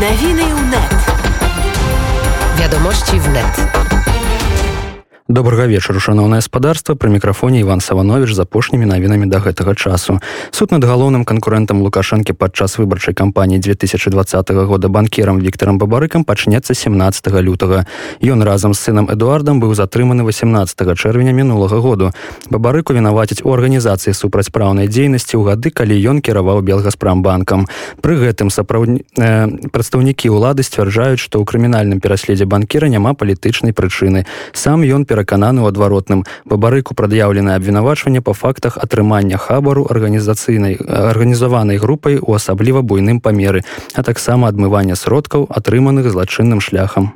Nowiny UNET. Wiadomości w net. Добрага вечару шаноўнае гаспадарства пры мікрафоне Іван саванович з апошнімі навінамі да гэтага часу. Суд над галоўным канкурэнтам лукашэнкі падчас выбарчай кампаніі 2020 года банкерам Віктором бабарыкам пачнецца 17 лютага. Ён разам з сынам эдуардам быў затрыманы 18 чэрвеня мінулага году. Бабарыку вінаваціць у арганізацыі супрацьпраўнай дзейнасці ў гады калі ён кіраваў белгаспрамбанкам. Пры гэтым сапраўдні э, прадстаўнікі ўлады сцвярджаюць што ў крымінальным пераследзе банкера няма палітычнай прычыны. Сам ён перакананы ў адваротным. Бабарыку прад'яўленае абвінавачванне па фактах атрымання хабару арганізацыйнай арганізаванай групай у асабліва буйным памеры а таксама адмывання сродкаў атрыманых злачынным шляхам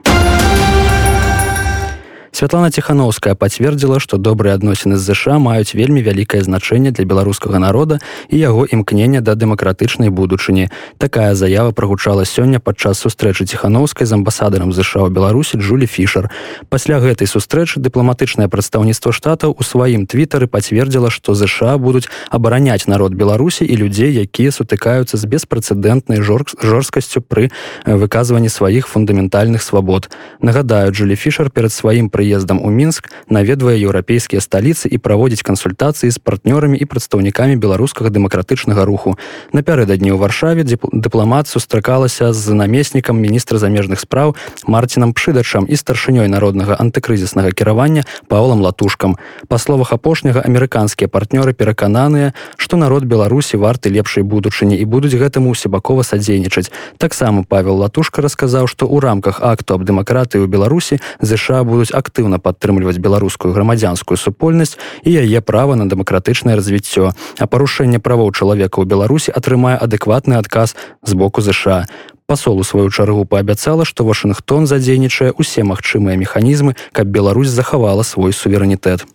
Святлана Тхановская пацвердзіла, што добрыя адносіны з ЗША маюць вельмі вялікае значэнне для беларускага народа і яго імкнення да дэмакратычнай будучыні. Такая заява прагучала сёння падчас сустрэчы ціхановскай з амбасадарам ЗША ў Беларусі Джулі Фішер. Пасля гэтай сустрэчы дыпламатычнае прадстаўніцтва штатаў у сваім твітары пацвердзіла, што ЗША будуць абараняць народ Беларусі і людзей, якія сутыкаюцца з беспрэцэдэнтнай жорсткасцю пры выказванні сваіх фундаментальных свабод. Нагадаю, Джулі Фішер перад сваім прыездам прыездам у мінск наведвае еўрапейскія сталіцы і праводзіць кансультацыі з партнёрамі і прадстаўнікамі беларускага дэмакратычнага руху. Напярэдадні ў варшаве дыпламат сустракалася з намеснікам міністра замежных спраў марцінам пшыдачам і старшынёй народнага антыкрызіснага кіравання паолам латушкам па словах апошняга амерыканскія партнёры перакананыя што народ беларусі варты лепшай будучыні і будуць гэтаму усебакова садзейнічаць таксама павел латушка расказаў што ў рамках акту аб дэмакратыі ў беларусі ЗША будуць актыўна актыўна падтрымліваць беларускую грамадзянскую супольнасць і яе права на дэмакратычнае развіццё. А парушэнне правоў чалавека ў беларусі атрымае адэкватны адказ з боку ЗША пасол у сваю чаргу паабяцала што вашынгтон задзейнічае ўсе магчымыя механізмы каб Беларусь захавала свой суверэнітэт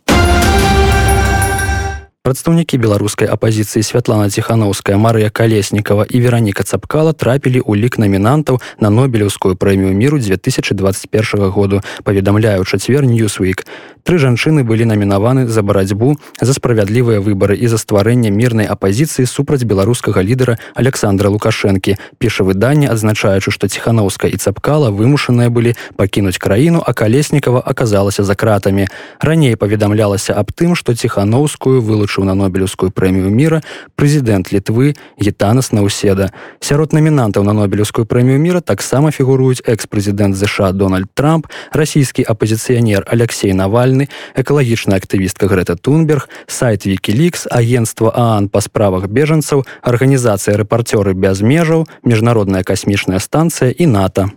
прадстаўнікі беларускай апазіцыі святлана ціхановская марыя калеснікова і вераніка цапкала трапілі ў лік намінантаў на нобелеўскую прэмію міру 2021 году. Паведамляю чацвер ньюсвік. Тры жанчыны былі намінаваны за барацьбу за справядлівыя выбары і за стварэнне мірнай апазіцыі супраць беларускага лідара александра лукашэнкі. Піша выданне адзначаючы што ціхановска і цапкала вымушаныя былі пакінуць краіну а калеснікава аказалася за кратамі. Раней паведамлялася аб тым што ціхановскую вылучу вырашыў на нобелевскую прэмію мира прэзідэнт літвы гітанас науседа. Сярод намінантаў на нобелевскую прэмію мира таксама фігуруюць экс-прэзідэнт ЗША дональд трамп расійскі апозіцыянер алексей навальны экалагічная актывістка грэта тунберг сайт викилікс агентство аан па справах бежанцаў арганізацыя рэпарцёры без межаў міжнародная касмічная станцыя і нато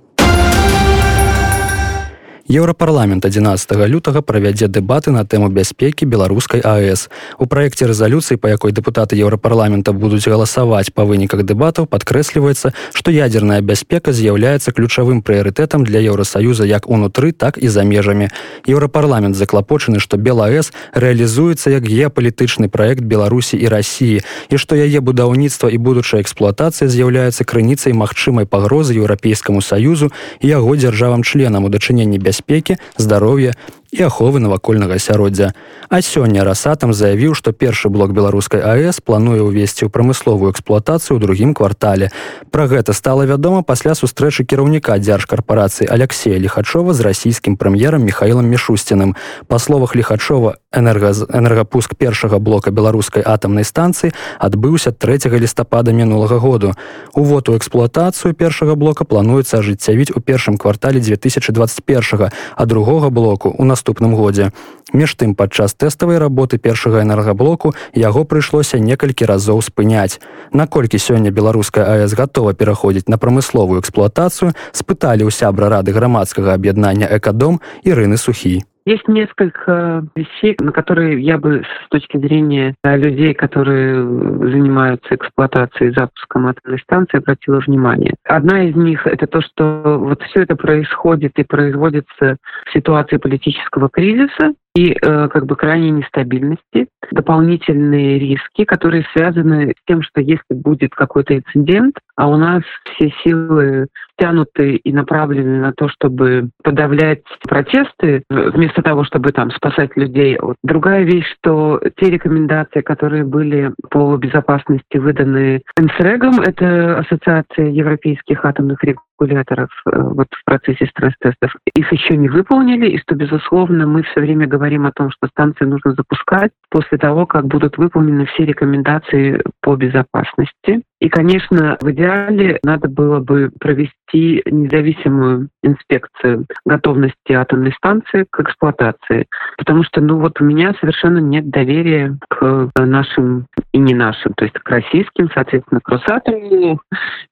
Еўрапарламент 11 лютага правядзе дэбаты на тэму бяспекі беларускай АС. У праекце рэзалюцыі, па якой дэпутаты еўрапарламента будуць галасаваць па выніках дэбатаў, падкрэсліваецца, што ядзерная бяспека з'яўляецца ключавым прыярытэтам для Еўросаюза як унутры, так і за межамі. Еўрапарламент заклапочаны, што БелАС рэалізуецца як геапалітычны праект Беларусі і рассіі і што яе будаўніцтва і будучая эксплуатацыя з'яўляецца крыніцай магчымай пагрозы еўрапейскаму саюзу і яго дзяржавам членам у дачыненні бяспекі бяспекі, здароўя і аховы навакольнага асяроддзя. А сёння расатам заявіў, што першы блок беларускай АС плануе ўвесці ў прамысловую эксплуатацыю ў другім квартале. Пра гэта стала вядома пасля сустрэчы кіраўніка дзяржкарпорацыі Алексея Лхачова з расійскім прэм'ерам Михаілам Мішусціным. Па словах Лхачова энергапуск першага блока беларускай атамнай станцыі адбыўся 3 лістапада мінулага году. Увод у эксплуатацыю першага блока плануецца ажыццявіць у першым квартале 2021, а другога блоку у нас наступным годзе. Між тым падчас тэставай работы першага энергаблоку яго прыйшлося некалькі разоў спыняць. Наколькі сёння беларуская АС гатова пераходзіць на прамысловую эксплуатацыю, спыталі ў сябра рады грамадскага аб'яднання экадом Ірыны сухі. Есть несколько вещей, на которые я бы с точки зрения людей, которые занимаются эксплуатацией и запуском атомной станции, обратила внимание. Одна из них — это то, что вот все это происходит и производится в ситуации политического кризиса, и э, как бы крайней нестабильности, дополнительные риски, которые связаны с тем, что если будет какой-то инцидент, а у нас все силы тянуты и направлены на то, чтобы подавлять протесты, вместо того, чтобы там спасать людей. Вот. Другая вещь, что те рекомендации, которые были по безопасности выданы НСРЭГом, это Ассоциация европейских атомных регуляторов, регуляторов вот в процессе стресс-тестов, их еще не выполнили, и что, безусловно, мы все время говорим о том, что станции нужно запускать после того, как будут выполнены все рекомендации по безопасности. И, конечно, в идеале надо было бы провести независимую инспекцию готовности атомной станции к эксплуатации. Потому что, ну вот у меня совершенно нет доверия к нашим и не нашим, то есть к российским, соответственно, к Росатому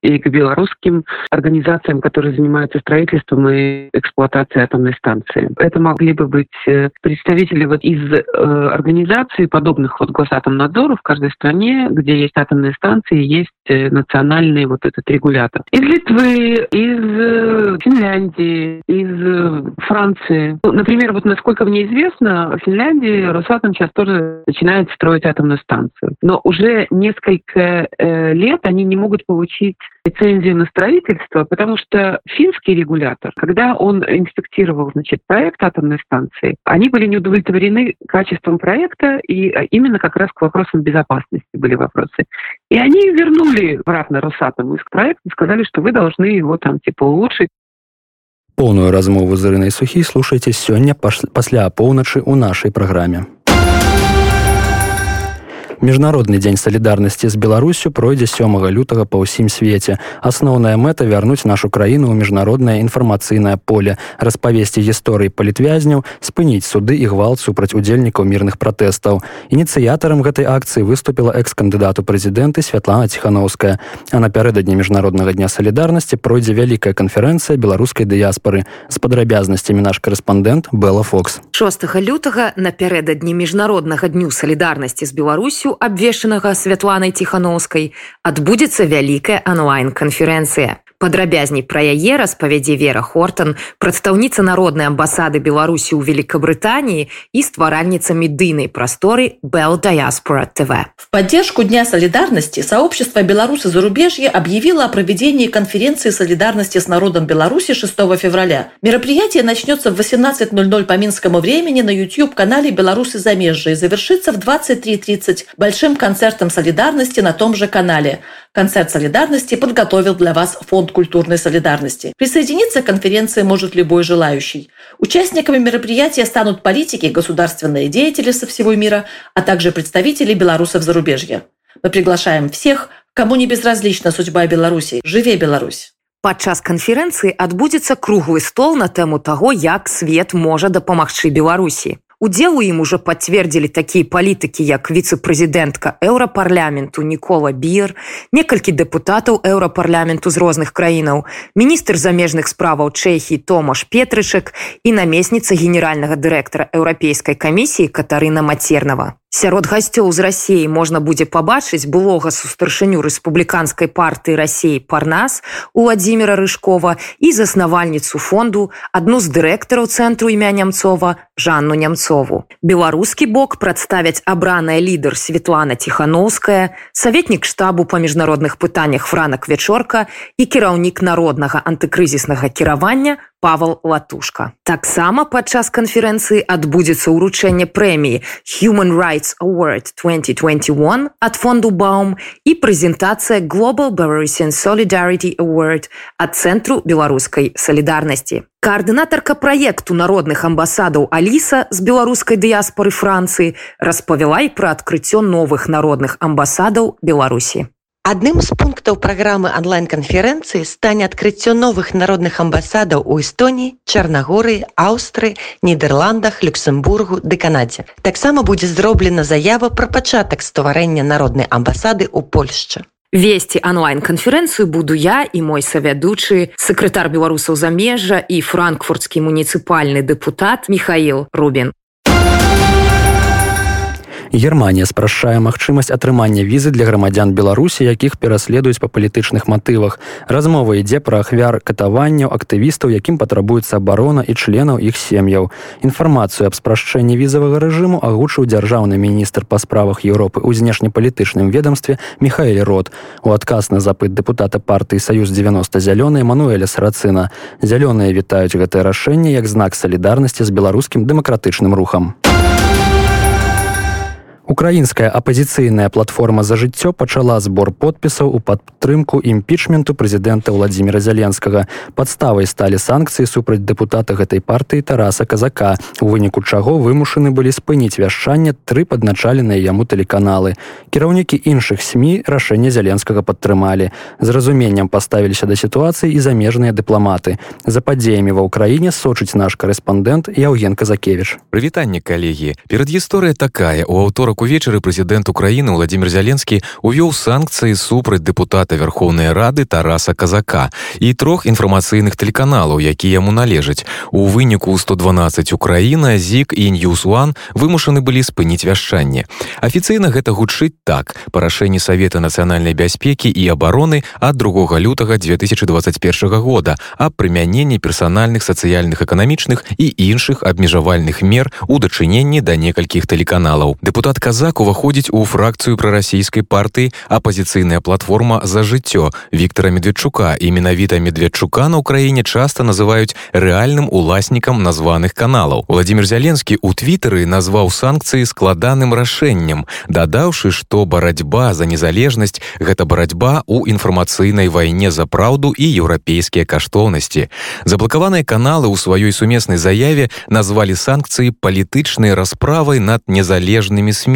и к белорусским организациям, которые занимаются строительством и эксплуатацией атомной станции. Это могли бы быть э, представители вот из э, организаций, подобных вот Госатомнадзору в каждой стране, где есть атомные станции, есть Э, национальный вот этот регулятор. Из Литвы, из Финляндии, из Франции. Ну, например, вот насколько мне известно, в Финляндии Росатом сейчас тоже начинает строить атомную станцию. Но уже несколько лет они не могут получить лицензию на строительство, потому что финский регулятор, когда он инспектировал значит, проект атомной станции, они были не удовлетворены качеством проекта, и именно как раз к вопросам безопасности были вопросы. И они вернули обратно Росатому из проекта и сказали, что вы должны его там типа улучшить. Полную размову з Ірынай Сухі слушайте сёння пасля апоўначы ў нашай праграме. Міжнародны дзень салідарнасці з Беларусю пройдзе сёмага лютага па ўсім свеце. Асноўная мэта вярнуць нашу краіну ў міжнароднае інфармацыйнае поле, распавесці гісторыі палітвязняў, спыніць суды і гвалт супраць удзельнікаў мірных пратэстаў. Ініцыятарам гэтай акцыі выступіла экс-кандыдату прэзідэнты Святлана Ціхановская. А напярэдадні міжнароднага дня салідарнасці пройдзе вялікая канферэнцыя беларускай дыяспары з падрабязнасцямі наш корэспандэнт Бла Фокс. 6 лютага напярэдадні міжнароднага дню салідарнасці з Беларусю абвешчанага святланай ціхановскай адбудзецца вялікая онлайн-канферэнцыя падрабязней пра яе распавядзе вера хортон прадстаўніца народнай амбасады беларусі ў великобрытаніі і стваральніца медыйнай прасторы bell diaspora tv в поддержку дня солидарности сообщество беларусы зарубежье объявило о проведении конференции солидарности с народом беларуси 6 февраля мероприятие начнется в 18.00 по минскому времени на youtube канале беларусы замежжа и завершится в 23.30 большим концертом солидарности на том же канале концерт солидарности подготовил для вас фонд культурной солидарности. Присоединиться к конференции может любой желающий. Участниками мероприятия станут политики, государственные деятели со всего мира, а также представители белорусов зарубежья. Мы приглашаем всех, кому не безразлична судьба Беларуси. Живе Беларусь! Падчас канферэнцыі адбудзецца круглы стол на тэму таго, як свет можа дапамагчы Беларусі. Удзел у ім ужо пацвердзілі такія палітыкі, як віцэ-прэзідэнтка еўрапарламенту Нікола Бір, некалькі дэпутатаў еўрапарламенту з розных краінаў, міністр замежных справаў Чэхі Томаш Петрычак і намесніца генеральнага дырэктара еўрапейскай камісіі Катарына Мацернава. Сярод гасцёў з рассіі можна будзе пабачыць былога сустаршыню рэспубліканскай партыі рассіі парнас у владимира рыжкова і заснавальніцу фонду адну з дырэктараў цэнтру імя нямцова жанну нямцову. Беларускі бок прадставяць абраная лідар светлана тихохановская саветнік штабу па міжнародных пытаннях франак вячорка і кіраўнік народнага антыкрызіснага кіравання Павал Латушка. Таксама падчас канферэнцыі адбудзецца ўручэнне прэміі Human Rights Award 2021 ад фонду Баум і прэзентацыя Global Belarusian Solidarity Award ад цэнтру беларускай салідарнасці. Каардынатарка праекту народных амбасадаў Аліса з беларускай дыяспоры Францыі распавяла і пра адкрыццё новых народных амбасадаў Беларусі. Адным з пунктаў праграмы онлайн-канферэнцыі стане адкрыццё новых народных амбасадаў у Эстоніі, Чарнагорыі, Аўстрыі, Нідерландах, Люксембургу ды Канадзе. Таксама будзе зроблена заява пра пачатак стварэння народнай амбасады ў Польшчы. Весці онлайн-канферэнцыю буду я і мой савядучы сакратар беларусаў замежжа і франкфуртскі муніцыпальны дэпутат Михаил Рубін. Германія спрашчае магчымасць атрымання візы для грамадзян Беларусі, якіх пераследуюць па палітычных матывах. Размова ідзе пра ахвяр катаванняў актывістаў, якім патрабуецца абарона і членаў іх сем'яў. Інфармацыю аб спрашчэнні візавага рэжыму агучыў дзяржаўны міністр па справах Еўропы ў знешнепалітычным ведомстве Михаэль Рот. У адказ на запыт дэпутата партыі саюз 90 зялёнай Мануэля Сарацына. Зялёныя вітаюць гэтае рашэнне як знак салідарнасці з беларускім дэмакратычным рухам. Украінская апазіцыйная платформа за жыццё пачала збор подпісаў у падтрымку імпічменту прэзідэнта владимира зяленскага. Падставай сталі санкцыі супраць дэпутата гэтай партыі тараса казака у выніку чаго вымушаны былі спыніць вяшчанне тры падначаленыя яму тэлеканалы. Кіраўнікі іншых сМ рашэнне зяленскага падтрымалі. З разуменнем паставіліся да сітуацыі і замежныя дыпламаты. За падзеямі ва ўкраіне сочыць наш корэспандэнт яўген казакевич прывітанне калегі. Перад гісторыя такая. У аўторак увечары прэзідэнт украіны владимир зяленскі увёў санкцыі супраць дэпутата верхоўнай рады тараса казака і трох інфармацыйных тэлеканалаў які яму належаць. У выніку 112 украіна зік і ньюсуан вымушаны былі спыніць вяшчанне. Афіцыйна гэта гучыць так. Па рашэнні савета нацыянальнай бяспекі і абароны ад 2 лютага 2021 года аб прымяненні персанальных сацыяльных эканамічных і іншых абмежавальных мер у дачыненні да некалькіх тэлеканалаў. Депутат казак уваходзіць у фракцыю прарасійскай партыі апазіцыйная платформа за жыццё Віктора медведчука. І менавіта медведчука на ўкраіне часта называюць рэальным уласнікам названых каналаў. Владимир зяленскі у твиттары назваў санкцыі складаным рашэннем дадаўшы што барацьба за незалежнасць гэта барацьба у інфармацыйнай вайне за праўду і еўрапейскія каштоўнасці. Заблакаваныя каналы ў сваёй сумеснай заяве назвалі санкцыі палітычнай расправай над незалежнымі сМ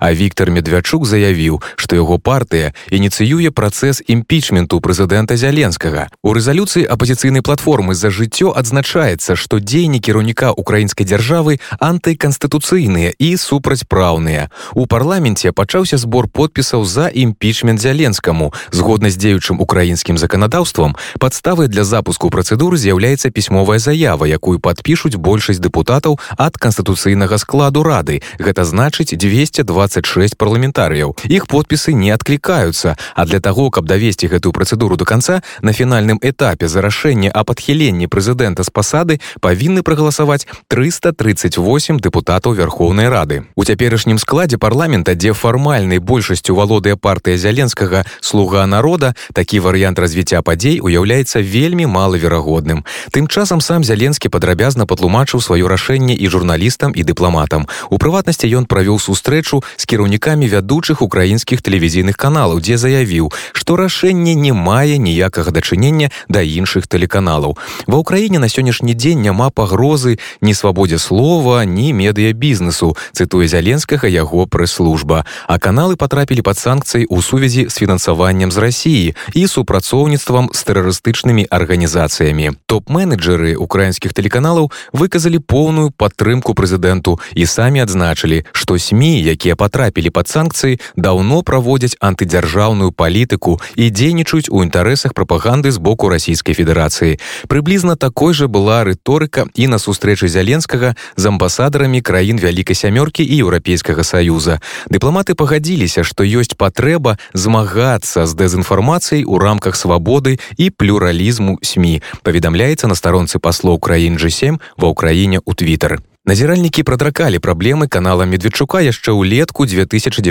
а Віктор медвячук заявіў што яго партыя ініцыюе працэс імпічменту прэзідэнта зяленскага. У рэзалюцыі апозіцыйнай платформы за жыццё адзначаецца што дзеянні кіраўніка украінскай дзяржавы антыканстытуцыйныя і супрацьпраўныя. У парламенце пачаўся збор подпісаў за імпічмент зяленскаму. Згодна з дзеючым украінскім заканадаўствам падставай для запуску працэдуры з'яўляецца пісьмовая заява якую падпішуць большасць дэпутатаў ад канстытуцыйнага складу рады. Гэта значыць 226 парламентарыяў іх подпісы не адклікаюцца а для таго каб давесці гэтую працэдуру до конца на фінальным этапе за рашэнне аб адхіленні прэзідэнта з пасады павінны прагаласаваць 338 дэпутатаў верхоўнай рады. У цяперашнім складзе парламента дзе фармальнай большасцю валодае партыя зяленскага слуга народа такі варыянт развіцця падзей уяўляецца вельмі малаверагодным тым часам сам зяленскі падрабязна патлумачыў сваё рашэнне і журналістам і дыпламатам. У прыватнасці ён правёў сустрэчу з кіраўнікамі вядучых украінскіх тэлевізійных каналаў дзе заявіў што рашэнне не мае ніякага дачынення да іншых тэлеканалаў. Ва ўкраіне на сённяшні дзень няма пагрозы ні свабодзе слова ні медыа бізнесу цытуе зяленскага яго прэс-служба. А каналы потрапілі пад санкцыі ў сувязі з фінансаваннем з рассіі і супрацоўніцтвам з тэрарыстычнымі арганізацыямі. Топ-менеджеры украінскіх тэлеканалаў выказалі поўную падтрымку прэзідэнту і самі адзначылі што сМ якія потрапілі пад санкцыі даўно праводзяць антыдзяржаўную палітыку і дзейнічаюць у інтарэсах прапаганды з боку расійскай федэрацыі. Прыблізна такой жа была рыторыка і на сустрэчы зяленскага з амбасадарамі краін вялікай сямёркі і еўрапейскага саюза. Дыпламаты пагадзіліся што ёсць патрэба змагацца з дэзінфармацыяй у рамках свабоды і плюралізму сМ паведамляецца на старонцы паслоў краін g7 ва ўкраіне у твиттер Назіральнікі прадракалі праблемы канала медведчука яшчэ ўлетку 2019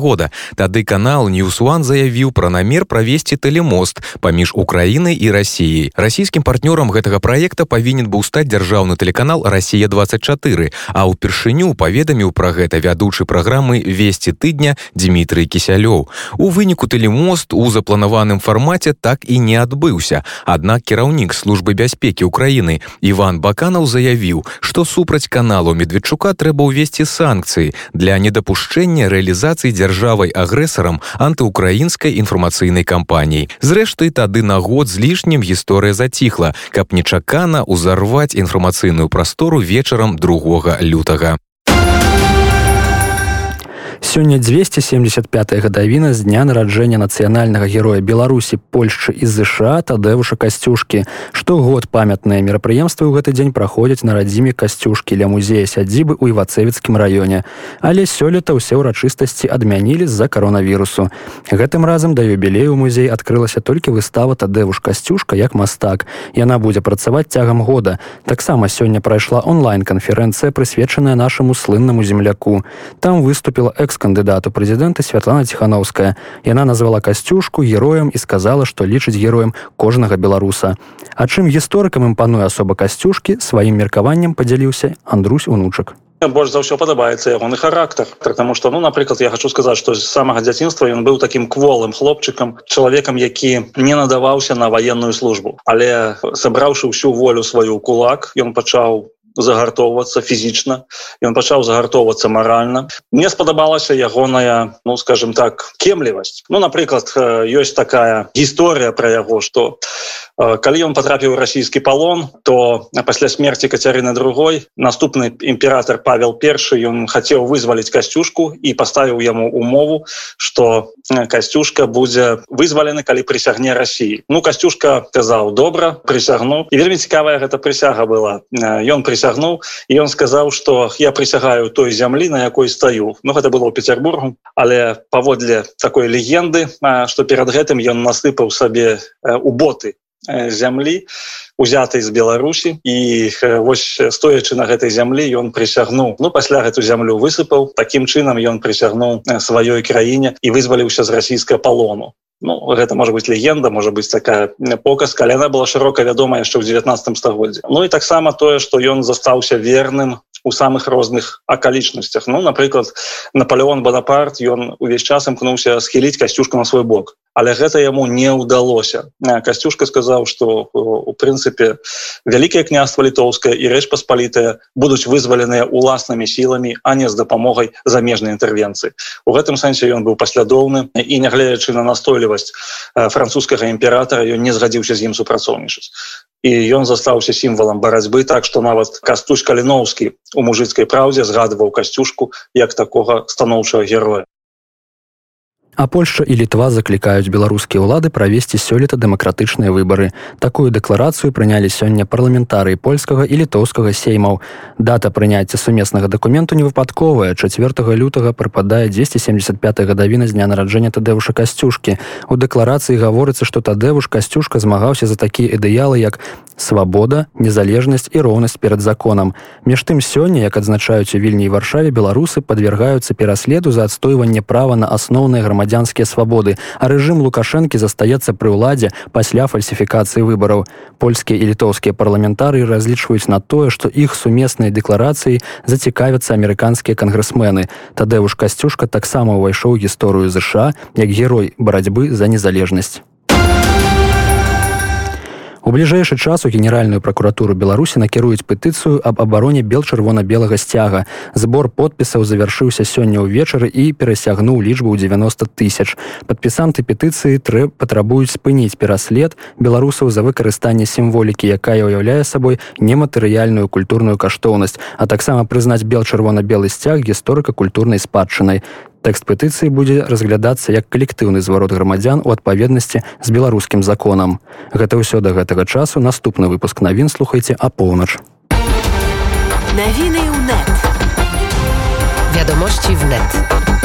года. Тады канал Ньюсуан заявіў пра намер правесці тэлемост паміж Украінай і рассіяй. Расійскім партнёрам гэтага праекта павінен быў стаць дзяржаўны тэлеканал Расія 24, а ўпершыню паведаміў пра гэта вядучы праграмы весці тыдня Дмітрый кісялёў. У выніку тэлемост у запланаваным фармаце так і не адбыўся. Аднак кіраўнік службы бяспекі Украіны Іван Баканаў заявіў, што супраць каналу медведчука трэба ўвесці санкцыі для недапушчэння рэалізацыі дзяржавай агрэсарам антыукраінскай інфармацыйнай кампаніі. Зрэшты тады на год з лішнім гісторыя заціхла каб нечакана ўзарваць інфармацыйную прастору вечарам другога лютага сёння 275 гадавіна з дня нараджэння нацыянальнага героя беларусі польшчы і ЗША тадэвуша касцюшкі. Штогод памятныя мерапрыемствы ў гэты дзень праходзяць на радзіме касцюшкі ля музея сядзібы ў івацэвіцкім раёне. Але сёлета ўсе ўрачыстасці адмянілі з-за каронавірусу. Гэтым разам да юбілею музей адкрылася толькі выстава тадэвуш касцюшка як мастак. Яна будзе працаваць цягам года. Таксама сёння прайшла онлайн-канферэнцыя прысвечаная нашаму слыннаму земляку. Там выступила экс кандыдату прэзідэнта святлана ціхановская яна назвала касцюшку героем і сказала што лічыць героем кожнага беларуса а чым гісторыкам імпануе асоба касцюшкі сваім меркаваннем падзяліўся андрусь унучак. Больш за ўсё падабаецца ягоны характар потому что ну напрыклад я хочу сказаць что з самага дзяцінства ён быў таким кволым хлопчыкам чалавекам які не надаваўся на военную службу але сабраўшы ўсю волю сваю кулак ён пачаў загартоўвацца фізічна. Ён пачаў загартоўвацца маральна. Мне спадабалася ягоная ну скажем так кемлівасць. Ну напрыклад ёсць такая гісторыя про яго что калі ён потрапіў расійскі палон то пасля смерти кацярыны другой наступны імператор павел першы ён хацеў вызваліць касцюшку і паставіў яму умову что касцюшка будзе вызвалены калі прысягне Росіі ну касцюшка казаў добра прысягну і вельмі цікавая гэта прысяга была. Ён прысяг прысягнуў і ён сказаў что я прысягаю той зямлі на якой стаю Ну гэта было петербургу але паводле такой легенды что перад гэтым ён насыпаў сабе у боты зямлі узятай з беларусі. І вось стоячы на гэтай зямлі ён прысягнуў. Ну пасля гэту зямлю высыпаў. Таким чынам ён прысягнуў сваёй краіне і вызваліўся з расійска палону. Ну, гэта можа быть легенда можа быть такая показка але она была шырока вядома яшчэ ў 19 стагоддзе Ну і таксама тое что ён застаўся верным у самых розных акалічнасцях. Ну напрыклад Наполеон Бонапарт ён увесь час імкнуўся схіліць касцюшку на свой бок але гэта яму не ўдалося. Касцюшка сказаў что у прынцыпе вялікае княства літоўская і рэч паспалітая будуць вызваленыя уласнымі сіламі а не з дапамогай замежнай інтэрвенцыі. У гэтым сэнсе ён быў паслядоўны і нягледзячы на настойлівасць французскага імператора ён не згадзіўся з ім супрацоўнічаць. І ён застаўся сімвалам барацьбы так што нават кастусь каліноўскі у мужыцкай праўдзе згадваў касцюшку як такога станоўчага героя А Польша і літва заклікаюць беларускія ўлады правесці сёлета дэмакратычныя выбары. Такую дэкларацыю прынялі сёння парламентарыі польскага і літоўскага сеймаў. Дата прыняцця сумеснага дакументу невыпадковая. 4 лютага прыпадае 275 гадавіна з дня нараджэння тадэвуша касцюшкі. У дэкларацыі гаворыцца, што тадэвуш касцюшка змагаўся за такія ідэалы, як свабода, незалежнасць і роўнасць перад законам. Між тым сёння, як адзначаюць у вільні і варшаве беларусы падвяргаюцца пераследу за адстойванне права на асноўныя грамадзян грамадзянскія свабоды а рэжым лукашэнкі застаецца пры ўладзе пасля фальсіфікацыі выбараў польскія і літоўскія парламентары разлічваюць на тое што іх сумеснай дэкларацыі зацікавяцца амерыканскія кангрэсмены тадэуш касцюшка таксама ўвайшоў гісторыю ЗША як герой барацьбы за незалежнасць У бліжэйшы час у генеральную пракуратуру беларусі накіруюць петыцыю аб абароне бел чырвона-белага сцяга. Збор подпісаў завяршыўся сёння ўвечары і перасягнуў лічбу ў 90 тысяч. Падпісанты петыцыі трэ патрабуюць спыніць пераслед беларусаў за выкарыстанне сімволікі якая ўяўляе сабой нематэрыяльную культурную каштоўнасць а таксама прызнаць бел чырвона-белы сцяг гісторыка-культурнай спадчынай Тэкст петыцыі будзе разглядацца як калектыўны зварот грамадзян у адпаведнасці з беларускім законам. Гэта ўсё да гэтага часу наступны выпуск навін слухайце а поўнач. Навіны ў нет. Вядомасці в нет.